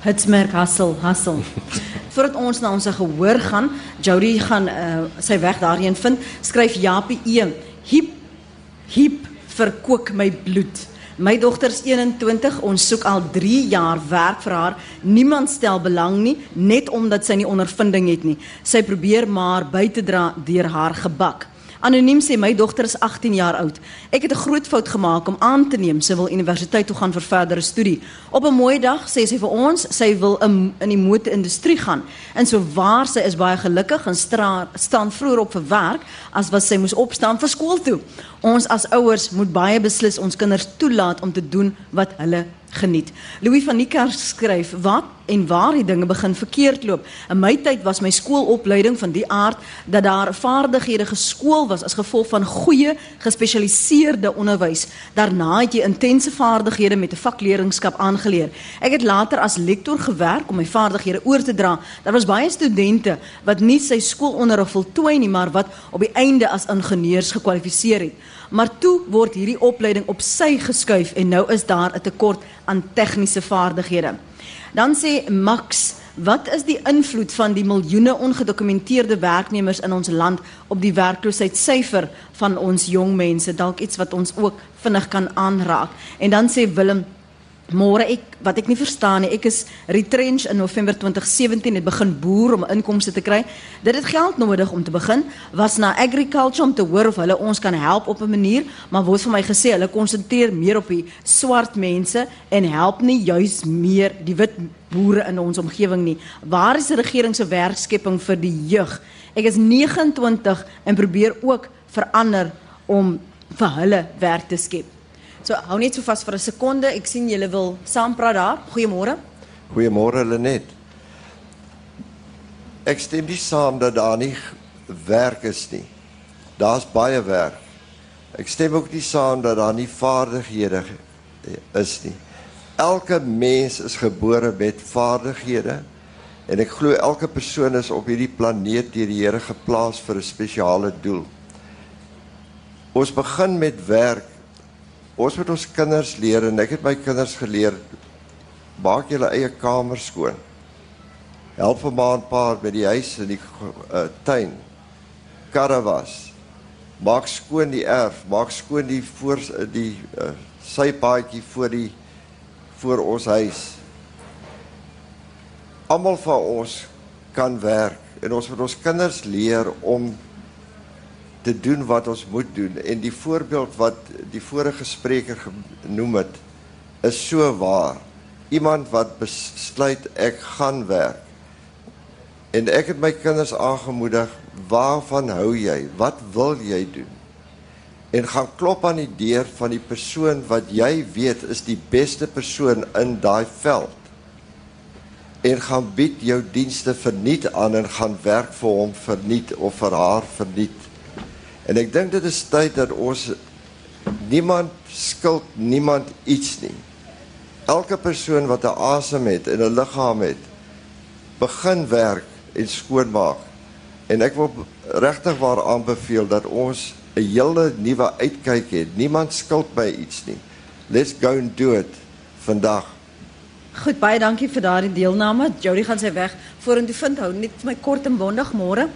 Hitsmerk hassel, hassel. Voordat ons na ons gehoor gaan, Jody gaan uh, sy weg daarheen vind, skryf Japie E. Hiep hiep verkook my bloed. My dogter is 21, ons soek al 3 jaar werk vir haar. Niemand stel belang nie, net omdat sy nie ondervinding het nie. Sy probeer maar by te dra deur haar gebak. Anoniem sê my dogter is 18 jaar oud. Ek het 'n groot fout gemaak om aan te neem sy wil universiteit toe gaan vir verdere studie. Op 'n mooi dag sê sy vir ons sy wil in, in die mode-industrie gaan. En so waar sy is baie gelukkig en stra, staan vroeër op vir werk as wat sy moes opstaan vir skool toe. Ons as ouers moet baie beslis ons kinders toelaat om te doen wat hulle geniet. Louis van Niekerk skryf: "Wat en waar die dinge begin verkeerd loop. In my tyd was my skoolopleiding van die aard dat daar vaardighede geskool was as gevolg van goeie gespesialiseerde onderwys. Daarna het jy intense vaardighede met 'n vakleerlingskap aangeleer. Ek het later as lektor gewerk om my vaardighede oor te dra. Daar was baie studente wat nie sy skoolonderrig voltooi nie, maar wat op die einde as ingenieurs gekwalifiseer het. Maar toe word hierdie opleiding op sy geskuif en nou is daar 'n tekort aan tegniese vaardighede. Dan sê Max, wat is die invloed van die miljoene ongedokumenteerde werknemers in ons land op die werkloosheidssyfer van ons jong mense? Dalk iets wat ons ook vinnig kan aanraak. En dan sê Willem Môre ek wat ek nie verstaan nie. Ek is retrench in November 2017 het begin boer om inkomste te kry. Dit het geld nodig om te begin. Was na agriculture om te hoor of hulle ons kan help op 'n manier, maar word vir my gesê hulle konsentreer meer op die swart mense en help nie juis meer die wit boere in ons omgewing nie. Waar is die regering se werkskepping vir die jeug? Ek is 29 en probeer ook verander om vir hulle werk te skep. So hou net so vas vir 'n sekonde. Ek sien julle wil saampraat daar. Goeiemôre. Goeiemôre Lenet. Ek stem nie saam dat daar nie werk is nie. Daar's baie werk. Ek stem ook nie saam dat daar nie vaardighede is nie. Elke mens is gebore met vaardighede en ek glo elke persoon is op hierdie planeet deur die Here geplaas vir 'n spesiale doel. Ons begin met werk. Ons moet ons kinders leer en ek het my kinders geleer maak julle eie kamer skoon. Help 'n maand pa met die huis en die uh, tuin. Karre was. Maak skoon die erf, maak skoon die voor die uh, sypaadjie voor die voor ons huis. Almal van ons kan werk en ons moet ons kinders leer om te doen wat ons moet doen en die voorbeeld wat die vorige spreker genoem het is so waar. Iemand wat besluit ek gaan werk. En ek het my kinders aangemoedig, waarvan hou jy? Wat wil jy doen? En gaan klop aan die deur van die persoon wat jy weet is die beste persoon in daai veld. En gaan bied jou dienste verniet aan en gaan werk vir hom verniet of vir haar verniet. En ek dink dit is tyd dat ons niemand skuld niemand iets nie. Elke persoon wat 'n asem het en 'n liggaam het, begin werk en skoonmaak. En ek wil regtig waar aanbeveel dat ons 'n hele nuwe uitkyk het. Niemand skuld my iets nie. Let's go and do it vandag. Goed, baie dankie vir daardie deelname. Jody gaan sy weg vorentoe vind hou net vir my kort en bondig môre.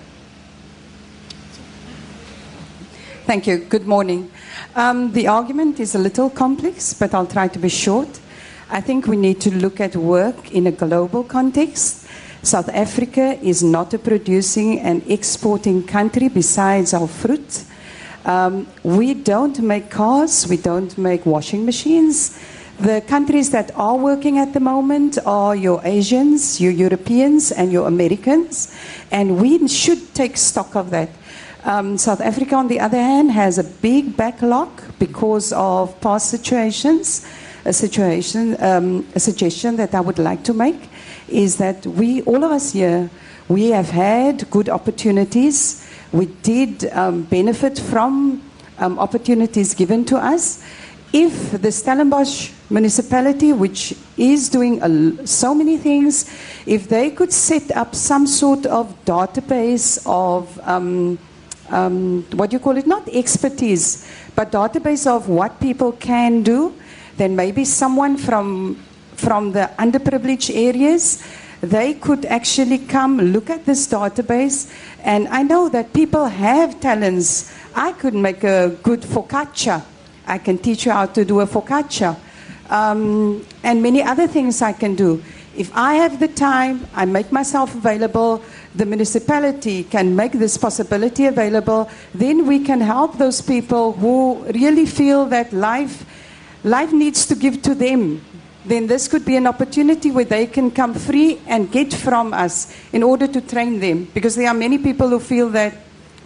Thank you. Good morning. Um, the argument is a little complex, but I'll try to be short. I think we need to look at work in a global context. South Africa is not a producing and exporting country besides our fruit. Um, we don't make cars, we don't make washing machines. The countries that are working at the moment are your Asians, your Europeans, and your Americans, and we should take stock of that. Um, South Africa, on the other hand, has a big backlog because of past situations. A situation, um, a suggestion that I would like to make is that we, all of us here, we have had good opportunities. We did um, benefit from um, opportunities given to us. If the Stellenbosch municipality, which is doing a, so many things, if they could set up some sort of database of um, what do you call it? Not expertise, but database of what people can do, then maybe someone from from the underprivileged areas, they could actually come look at this database. And I know that people have talents. I could make a good focaccia. I can teach you how to do a focaccia. Um, and many other things I can do. If I have the time, I make myself available, the municipality can make this possibility available, then we can help those people who really feel that life, life needs to give to them. Then this could be an opportunity where they can come free and get from us in order to train them. Because there are many people who feel that,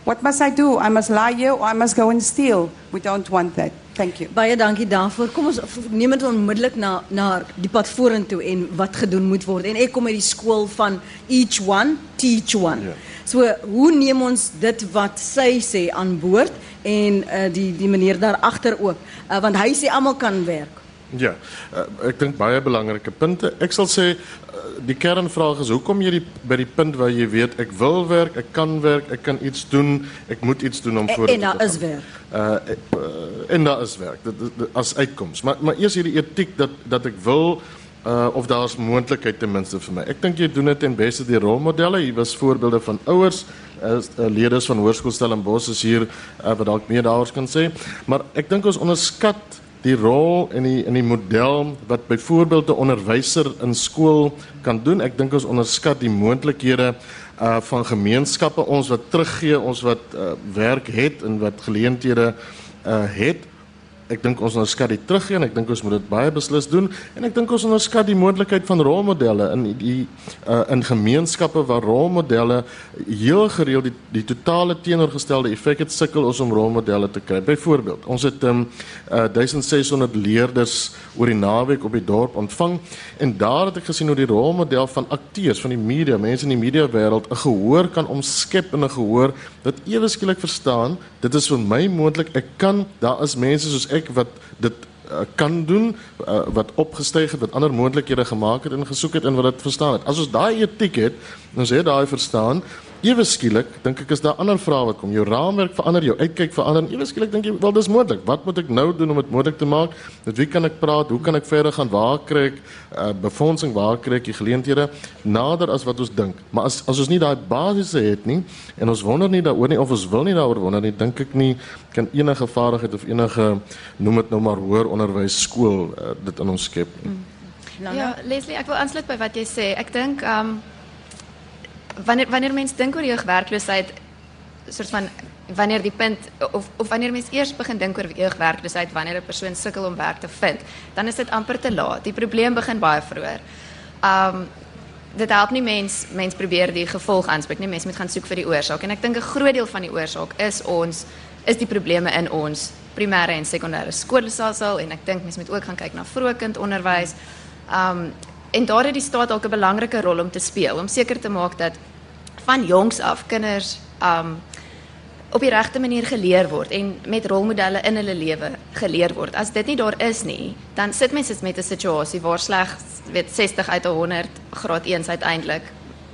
what must I do? I must lie here or I must go and steal. We don't want that. Thank you. Baie dankie daarvoor. Kom ons neem dit onmiddellik na na die pad vorentoe en wat gedoen moet word. En ek kom uit die skool van each one teach one. Ja. So hoe neem ons dit wat sy sê aan boord en uh, die die meneer daar agter ook uh, want hy sê almal kan werk. Ja, uh, ek dink baie belangrike punte. Ek sal sê uh, die kernvraag is hoekom jy die, by die punt waar jy weet ek wil werk, ek kan werk, ek kan iets doen, ek moet iets doen om En, vorentoe en daar te is gaan. werk. Uh, uh en daar is werk dit, dit, dit, as uitkoms. Maar maar eers hierdie etiek dat dat ek wil uh of daar's moontlikheid ten minste vir my. Ek dink jy doen dit ten beste deur rolmodelle. Hier was voorbeelde van ouers, as uh, leerders van Hoërskool Stellenbosch is hier uh, wat dalk meer daaroor kan sê. Maar ek dink ons onderskat die rol en die in die model wat byvoorbeeld 'n onderwyser in skool kan doen. Ek dink ons onderskat die moontlikhede uh van gemeenskappe ons wat teruggee, ons wat uh, werk het en wat geleenthede uh het. Ek dink ons onderskat die teruggee en ek dink ons moet dit baie beslis doen en ek dink ons onderskat die moontlikheid van rolmodelle in die uh, in gemeenskappe waar rolmodelle heel gereeld die die totale teenoorgestelde effek het sukkel ons om rolmodelle te kry. Byvoorbeeld, ons het um, uh, 1600 leerders oor die naweek op die dorp ontvang en daar het ek gesien hoe die rolmodel van akteurs van die media, mense in die media wêreld 'n gehoor kan omskep in 'n gehoor wat ewe skielik verstaan, dit is vir my moontlik, ek kan, daar is mense soos ek wat dit uh, kan doen uh, wat opgestyg het wat ander moontlikhede gemaak het en gesoek het en wat dit verstaan het. As ons daai etiek het, ons het daai verstaan, ewe skielik dink ek is daar ander vrae wat kom. Jou raamwerk verander, jou uitkyk verander. Ewe skielik dink jy wel dis moontlik. Wat moet ek nou doen om dit moontlik te maak? Met wie kan ek praat? Hoe kan ek verder gaan? Waar kry ek uh, befondsing? Waar kry ek die geleenthede nader as wat ons dink? Maar as as ons nie daai basiese het nie en ons wonder nie daaroor nie of ons wil nie daaroor wonder nie, dink ek nie kan enige vaardigheid of enige noem dit nou maar hoër onderwys skool uh, dit in ons skep nie. Ja, Leslie, ek wil aansluit by wat jy sê. Ek dink ehm um, wanneer wanneer mense dink oor jeugwerkloosheid soort van wanneer die punt of of wanneer mense eers begin dink oor jeugwerkloosheid wanneer 'n persoon sukkel om werk te vind, dan is dit amper te laat. Die probleem begin baie vroeër. Um dit help nie mens mens probeer die gevolg aanspreek nie. Mens moet gaan soek vir die oorsaak en ek dink 'n groot deel van die oorsaak is ons is die probleme in ons primêre en sekondêre skoolstelsel en ek dink mense moet ook gaan kyk na vroegkindonderwys. Um en daar het die staat dalk 'n belangrike rol om te speel om seker te maak dat van jongs af kinders um op die regte manier geleer word en met rolmodelle in hulle lewe geleer word. As dit nie daar is nie, dan sit mense met 'n situasie waar slegs weet 60 uit 100 graad 1 uiteindelik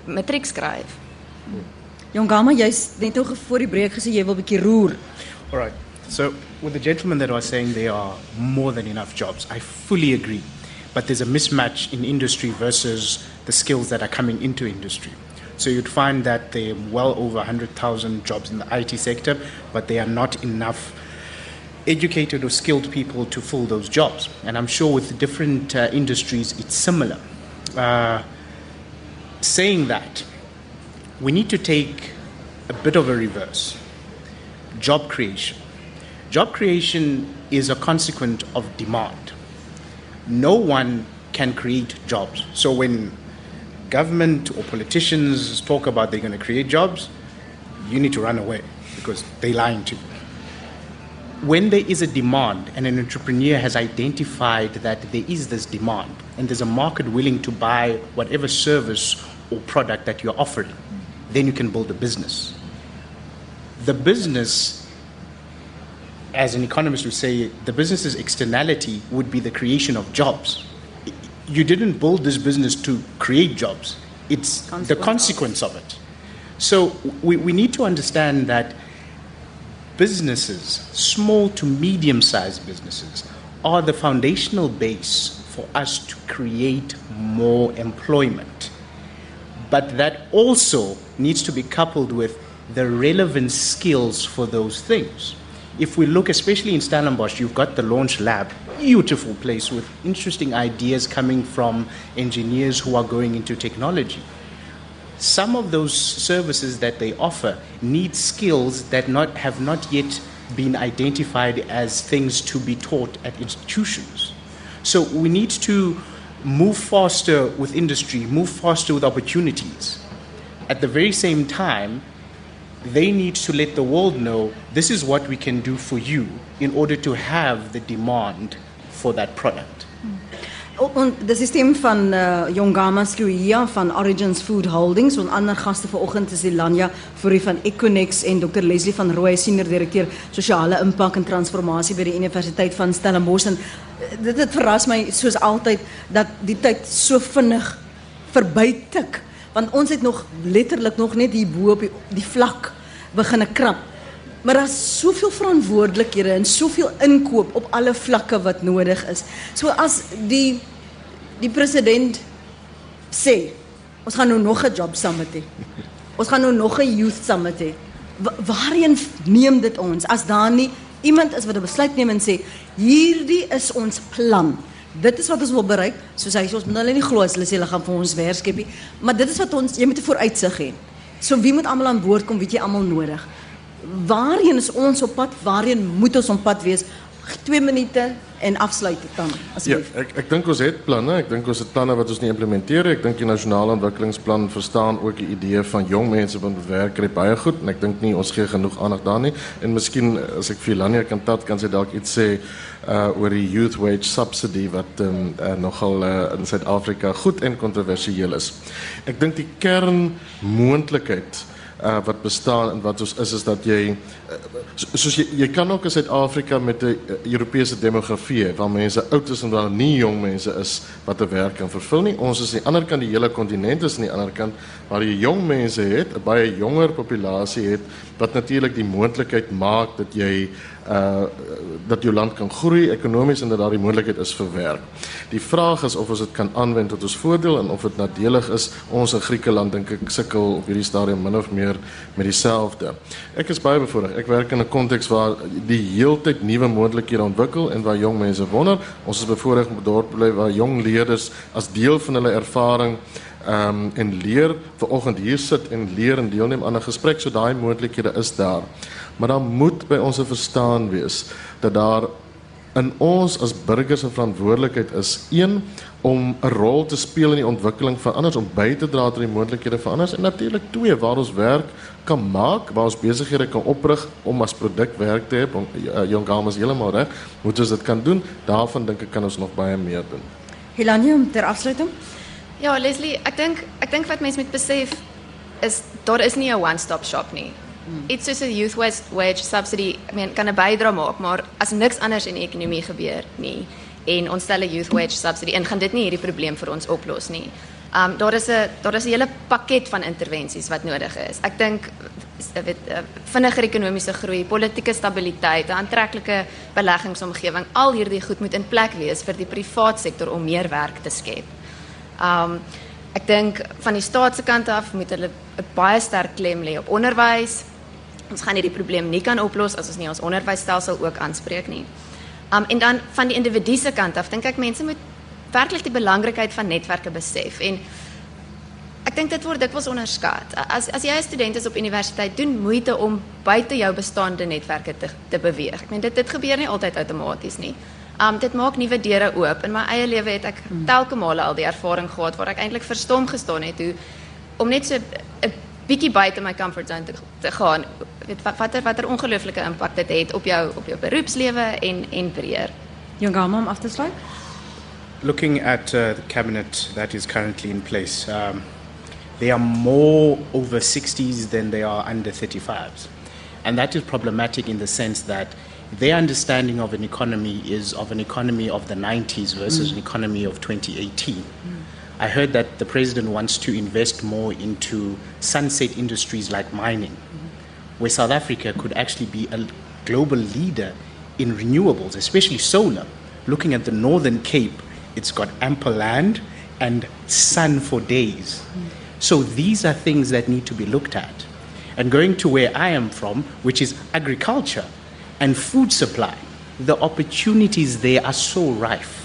matriek skryf. Jongama, jy's net nou voor die breek gesê jy wil 'n bietjie roer. All right. So, with the gentleman that was saying there are more than enough jobs, I fully agree. But there's a mismatch in industry versus the skills that are coming into industry. So, you'd find that there are well over 100,000 jobs in the IT sector, but there are not enough educated or skilled people to fill those jobs. And I'm sure with different uh, industries, it's similar. Uh, saying that, we need to take a bit of a reverse. Job creation. Job creation is a consequence of demand. No one can create jobs. So when government or politicians talk about they're going to create jobs, you need to run away because they're lying to you. When there is a demand and an entrepreneur has identified that there is this demand and there's a market willing to buy whatever service or product that you're offering, then you can build a business. The business, as an economist would say, the business's externality would be the creation of jobs. You didn't build this business to create jobs, it's the Consequence of. of it. So we, we need to understand that businesses, small to medium sized businesses, are the foundational base for us to create more employment. But that also needs to be coupled with the relevant skills for those things. If we look, especially in Stellenbosch, you've got the Launch Lab, beautiful place with interesting ideas coming from engineers who are going into technology some of those services that they offer need skills that not, have not yet been identified as things to be taught at institutions. So we need to move faster with industry, move faster with opportunities. At the very same time, they need to let the world know this is what we can do for you in order to have the demand for that product. O- on dis die stem van uh, Jongama Skruia van Origins Food Holdings. En ander gaste vanoggend is die Lanya Fourie van Econex en Dr Leslie van Rooi senior direkteur sosiale impak en transformasie by die Universiteit van Stellenbosch. En uh, dit het verras my soos altyd dat die tyd so vinnig verby tik want ons het nog letterlik nog net hier bo op die, die vlak begine krap Maar daar's soveel verantwoordelikhede en soveel inkoop op alle vlakke wat nodig is. So as die die president sê, ons gaan nou nog 'n job summit hê. Ons gaan nou nog 'n youth summit hê. Wa- Waarheen neem dit ons as daar nie iemand is wat 'n besluit neem en sê hierdie is ons plan. Dit is wat ons wil bereik. Soos hy sê ons moet hulle nie glo as hulle sê hulle gaan vir ons werk skep nie, maar dit is wat ons jy moet 'n vooruitsig hê. So wie moet almal aan boord kom, weet jy almal nodig. Waarheen is ons op pad? Waarheen moet ons op pad wees? 2 minute en afsluit dit dan Ja, asseblief. ek ek dink ons het planne. Ek dink ons het planne wat ons nie implementeer nie. Ek dink die nasionale ontwikkelingsplan verstaan ook die idee van jong mense wat werk kry baie goed en ek dink nie ons gee genoeg aandag daar nie. En miskien as ek vir Lania kan tat kan sy dalk iets sê uh oor die youth wage subsidy wat um, uh, nogal uh, in Suid-Afrika goed en kontroversieel is. Ek dink die kernmoontlikheid uh wat bestaan en wat ons is is dat jy uh, so- soos jy jy kan ook in Suid-Afrika met 'n uh, Europese demografie waar mense oud is en waar nie jong mense is wat 'n werk kan vervul nie. Ons is aan die ander kant die hele kontinent is aan die ander kant waar jy jong mense het, 'n baie jonger populasie het wat natuurlik die moontlikheid maak dat jy uh dat jou land kan groei ekonomies en dat daar die moontlikheid is vir werk. Die vraag is of ons dit kan aanwend tot ons voordeel en of dit nadelig is. Ons in Griekeland dink ek sukkel op hierdie stadium min of meer met dieselfde. Ek is baie bevoorreg. Ek werk in 'n konteks waar die heeltyd nuwe moontlikhede ontwikkel en waar jong mense wonder. Ons is bevoorreg om dorp bly waar jong leerders as deel van hulle ervaring ehm um, en leer vanoggend hier sit en leer en deelneem aan 'n gesprek so daai moontlikhede is daar. Maar dan moet by ons 'n verstaan wees dat daar in ons as burgers 'n verantwoordelikheid is een om 'n rol te speel in die ontwikkeling van anders om by te dra tot die moontlikhede van anders en natuurlik twee waar ons werk kan maak, waar ons besighede kan oprig om as produk werk te hê. om- uh, Jong Gamas heeltemal reg, moet ons dit kan doen. Daarvan dink ek kan ons nog baie meer doen. Helania ter afsluiting. Ja, Leslie, ek dink ek dink wat mense moet besef is daar is nie 'n one-stop shop nie. Iets soos 'n youth wage, subsidy, I mean, kan 'n bydrae maak, maar as niks anders in die ekonomie gebeur nie en ons stel 'n youth wage subsidy in, gaan dit nie hierdie probleem vir ons oplos nie. Um daar is 'n daar is 'n hele pakket van intervensies wat nodig is. Ek dink jy weet eh, vinniger ekonomiese groei, politieke stabiliteit, 'n aantreklike beleggingsomgewing, al hierdie goed moet in plek wees vir die privaat sektor om meer werk te skep. Um ek dink van die staat se kant af moet hulle 'n baie sterk klem lê op onderwys. Ons gaan hierdie probleem nie kan oplos as ons nie ons onderwysstelsel ook aanspreek nie. Um en dan van die individu se kant af dink ek mense moet werklik die belangrikheid van netwerke besef en ek dink dit word dikwels onderskat. As as jy 'n student is op universiteit, doen moeite om buite jou bestaande netwerke te te beweeg. Ek meen dit dit gebeur nie altyd outomaties nie. Um dit maak nuwe deure oop. In my eie lewe het ek telke male al die ervaring gehad waar ek eintlik verstom gestaan het hoe om net so 'n bietjie buite my comfort zone te, te gaan. Weet wat watter watter ongelooflike impak dit het op jou op jou beroepslewe en en breër. Jongama om af te sluit. looking at uh, the cabinet that is currently in place, um, they are more over 60s than they are under 35s. And that is problematic in the sense that their understanding of an economy is of an economy of the 90s versus an economy of 2018. I heard that the president wants to invest more into sunset industries like mining, where South Africa could actually be a global leader in renewables, especially solar. Looking at the Northern Cape, it's got ample land and sun for days. So these are things that need to be looked at. And going to where I am from, which is agriculture and food supply, the opportunities there are so rife.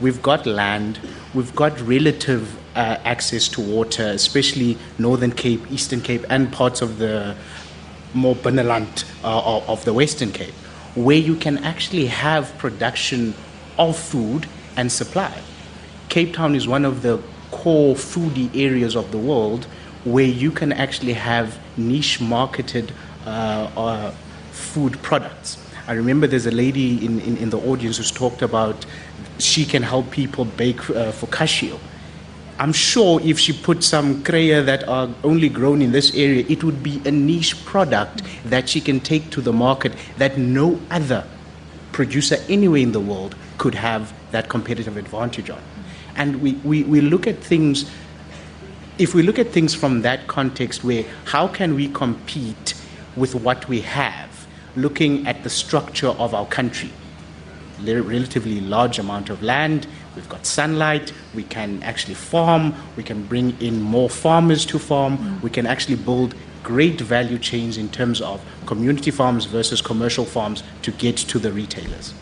We've got land, we've got relative uh, access to water, especially Northern Cape, Eastern Cape, and parts of the more benevolent uh, of the Western Cape, where you can actually have production of food and supply. Cape Town is one of the core foodie areas of the world where you can actually have niche marketed uh, uh, food products. I remember there's a lady in, in, in the audience who's talked about she can help people bake uh, for cashew. I'm sure if she put some kreya that are only grown in this area, it would be a niche product that she can take to the market that no other producer anywhere in the world could have that competitive advantage on. And we, we, we look at things, if we look at things from that context where how can we compete with what we have, looking at the structure of our country, le- relatively large amount of land, we've got sunlight, we can actually farm, we can bring in more farmers to farm, we can actually build great value chains in terms of community farms versus commercial farms to get to the retailers.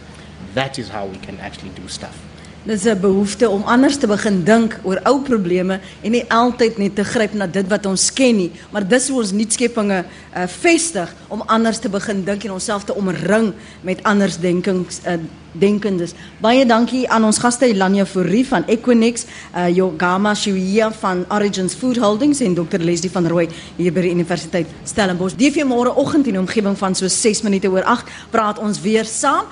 That is how we can actually do stuff. Dis 'n behoefte om anders te begin dink oor ou probleme en nie altyd net te gryp na dit wat ons ken nie, maar dis hoe ons nuutskeppinge uh, vestig om anders te begin dink en onsself te omring met anders denkings uh, denkendes. Baie dankie aan ons gaste Elania Fourie van Equinix, uh, Yogama Shuia van Origins Food Holdings en Dr Leslie van Rooi hier by die Universiteit Stellenbosch. DV môre oggend in omgewing van so 6 minute oor 8 praat ons weer saam.